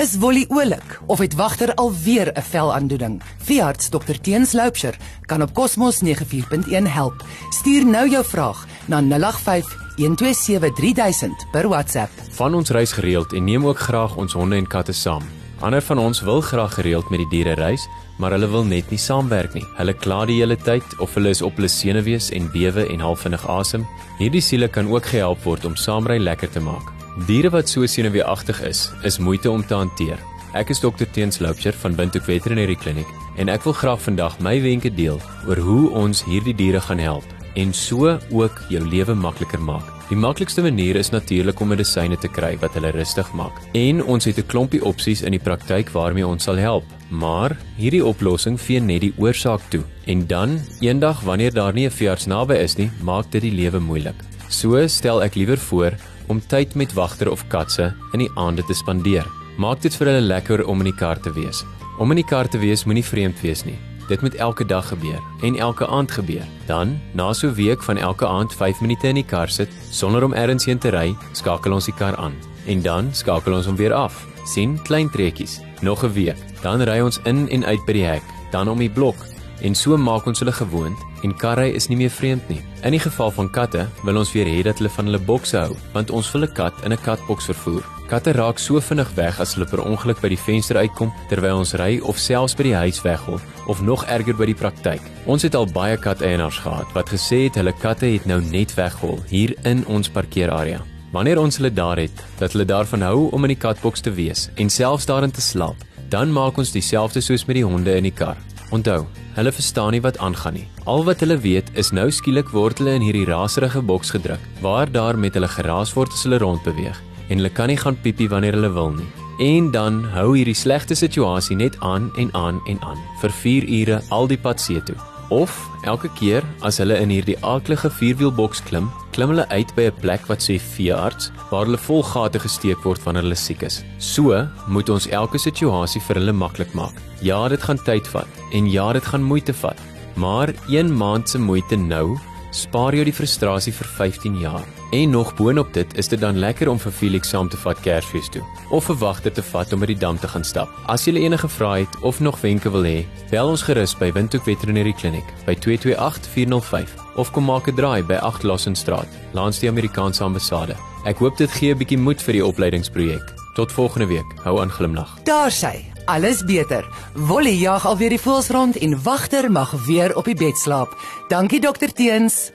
Is Wolly oulik of het wagter alweer 'n velaandoening? Veearts Dr Teens Loupsher kan op Cosmos 94.1 help. Stuur nou jou vraag na 085 1273000 per WhatsApp. Van ons reis gereeld en neem ook graag ons honde en katte saam. Ander van ons wil graag gereeld met die diere reis, maar hulle wil net nie saamwerk nie. Hulle kla die hele tyd of hulle is op hulle senuwees en bewe en halfvinnig asem. Hierdie siele kan ook gehelp word om saamry lekker te maak. Diere wat so senuweeagtig is, is moeite om te hanteer. Ek is dokter Teens Loupsher van Windhoek Veterinary Clinic en ek wil graag vandag my wenke deel oor hoe ons hierdie diere gaan help en so ook jou lewe makliker maak. Die maklikste manier is natuurlik om medisyne te kry wat hulle rustig maak. En ons het 'n klompie opsies in die praktyk waarmee ons sal help. Maar hierdie oplossing vee net die oorsaak toe. En dan, eendag wanneer daar nie 'n veearts naby is nie, maak dit die lewe moeilik. So stel ek liewer voor om tyd met wagter of katse in die aande te spandeer. Maak dit vir hulle lekker om in die kar te wees. Om in die kar te wees moenie vreemd wees nie. Dit moet elke dag gebeur en elke aand gebeur. Dan, na so 'n week van elke aand 5 minute in die kar sit sonder om ergens heen te ry, skakel ons die kar aan en dan skakel ons hom weer af. sien klein trekkies. Nog 'n week, dan ry ons in en uit by die hek, dan om die blok en so maak ons hulle gewoond en karry is nie meer vreemd nie. In die geval van katte wil ons weer hê dat hulle van hulle bokse hou, want ons wil 'n kat in 'n katboks vervoer. Katte raak so vinnig weg as hulle per ongeluk by die venster uitkom terwyl ons ry of selfs by die huis weghol of nog erger by die praktyk. Ons het al baie kateienaars gehad wat gesê het hulle katte het nou net weghol hier in ons parkeerarea. Wanneer ons hulle daar het, dat hulle daarvan hou om in die katboks te wees en selfs daarin te slaap, dan maak ons dieselfde soos met die honde in die kar. Onthou, hulle verstaan nie wat aangaan nie. Al wat hulle weet is nou skielik word hulle in hierdie raserige boks gedruk waar daar met hulle geraas word as hulle rondbeweeg en hulle kan nie gaan piepie wanneer hulle wil nie. En dan hou hierdie slegte situasie net aan en aan en aan vir 4 ure al die pad see toe. Of elke keer as hulle in hierdie aaklige vierwielboks klim, klim hulle uit by 'n plek wat sê veearts waar hulle vol gate gesteek word wanneer hulle siek is. So moet ons elke situasie vir hulle maklik maak. Ja, dit gaan tyd vat en ja, dit gaan moeite vat. Maar 1 maand se moeite nou spaar jou die frustrasie vir 15 jaar. En nog boonop dit is dit dan lekker om vir Felix saam te vat Kersfees toe of 'n wagter te vat om by die dam te gaan stap. As jy enige vrae het of nog wenke wil hê, bel ons gerus by Windhoek Veterinary Clinic by 228405 of kom maak 'n draai by 8 Lassenstraat langs die Amerikaanse ambassade. Ek hoop dit gee 'n bietjie moed vir die opleidingsprojek. Tot volgende week. Hou aan glimlag. Daar sy. Alles beter. Wolly jag alweer die voels rond en wagter mag weer op die bed slaap. Dankie dokter Teens.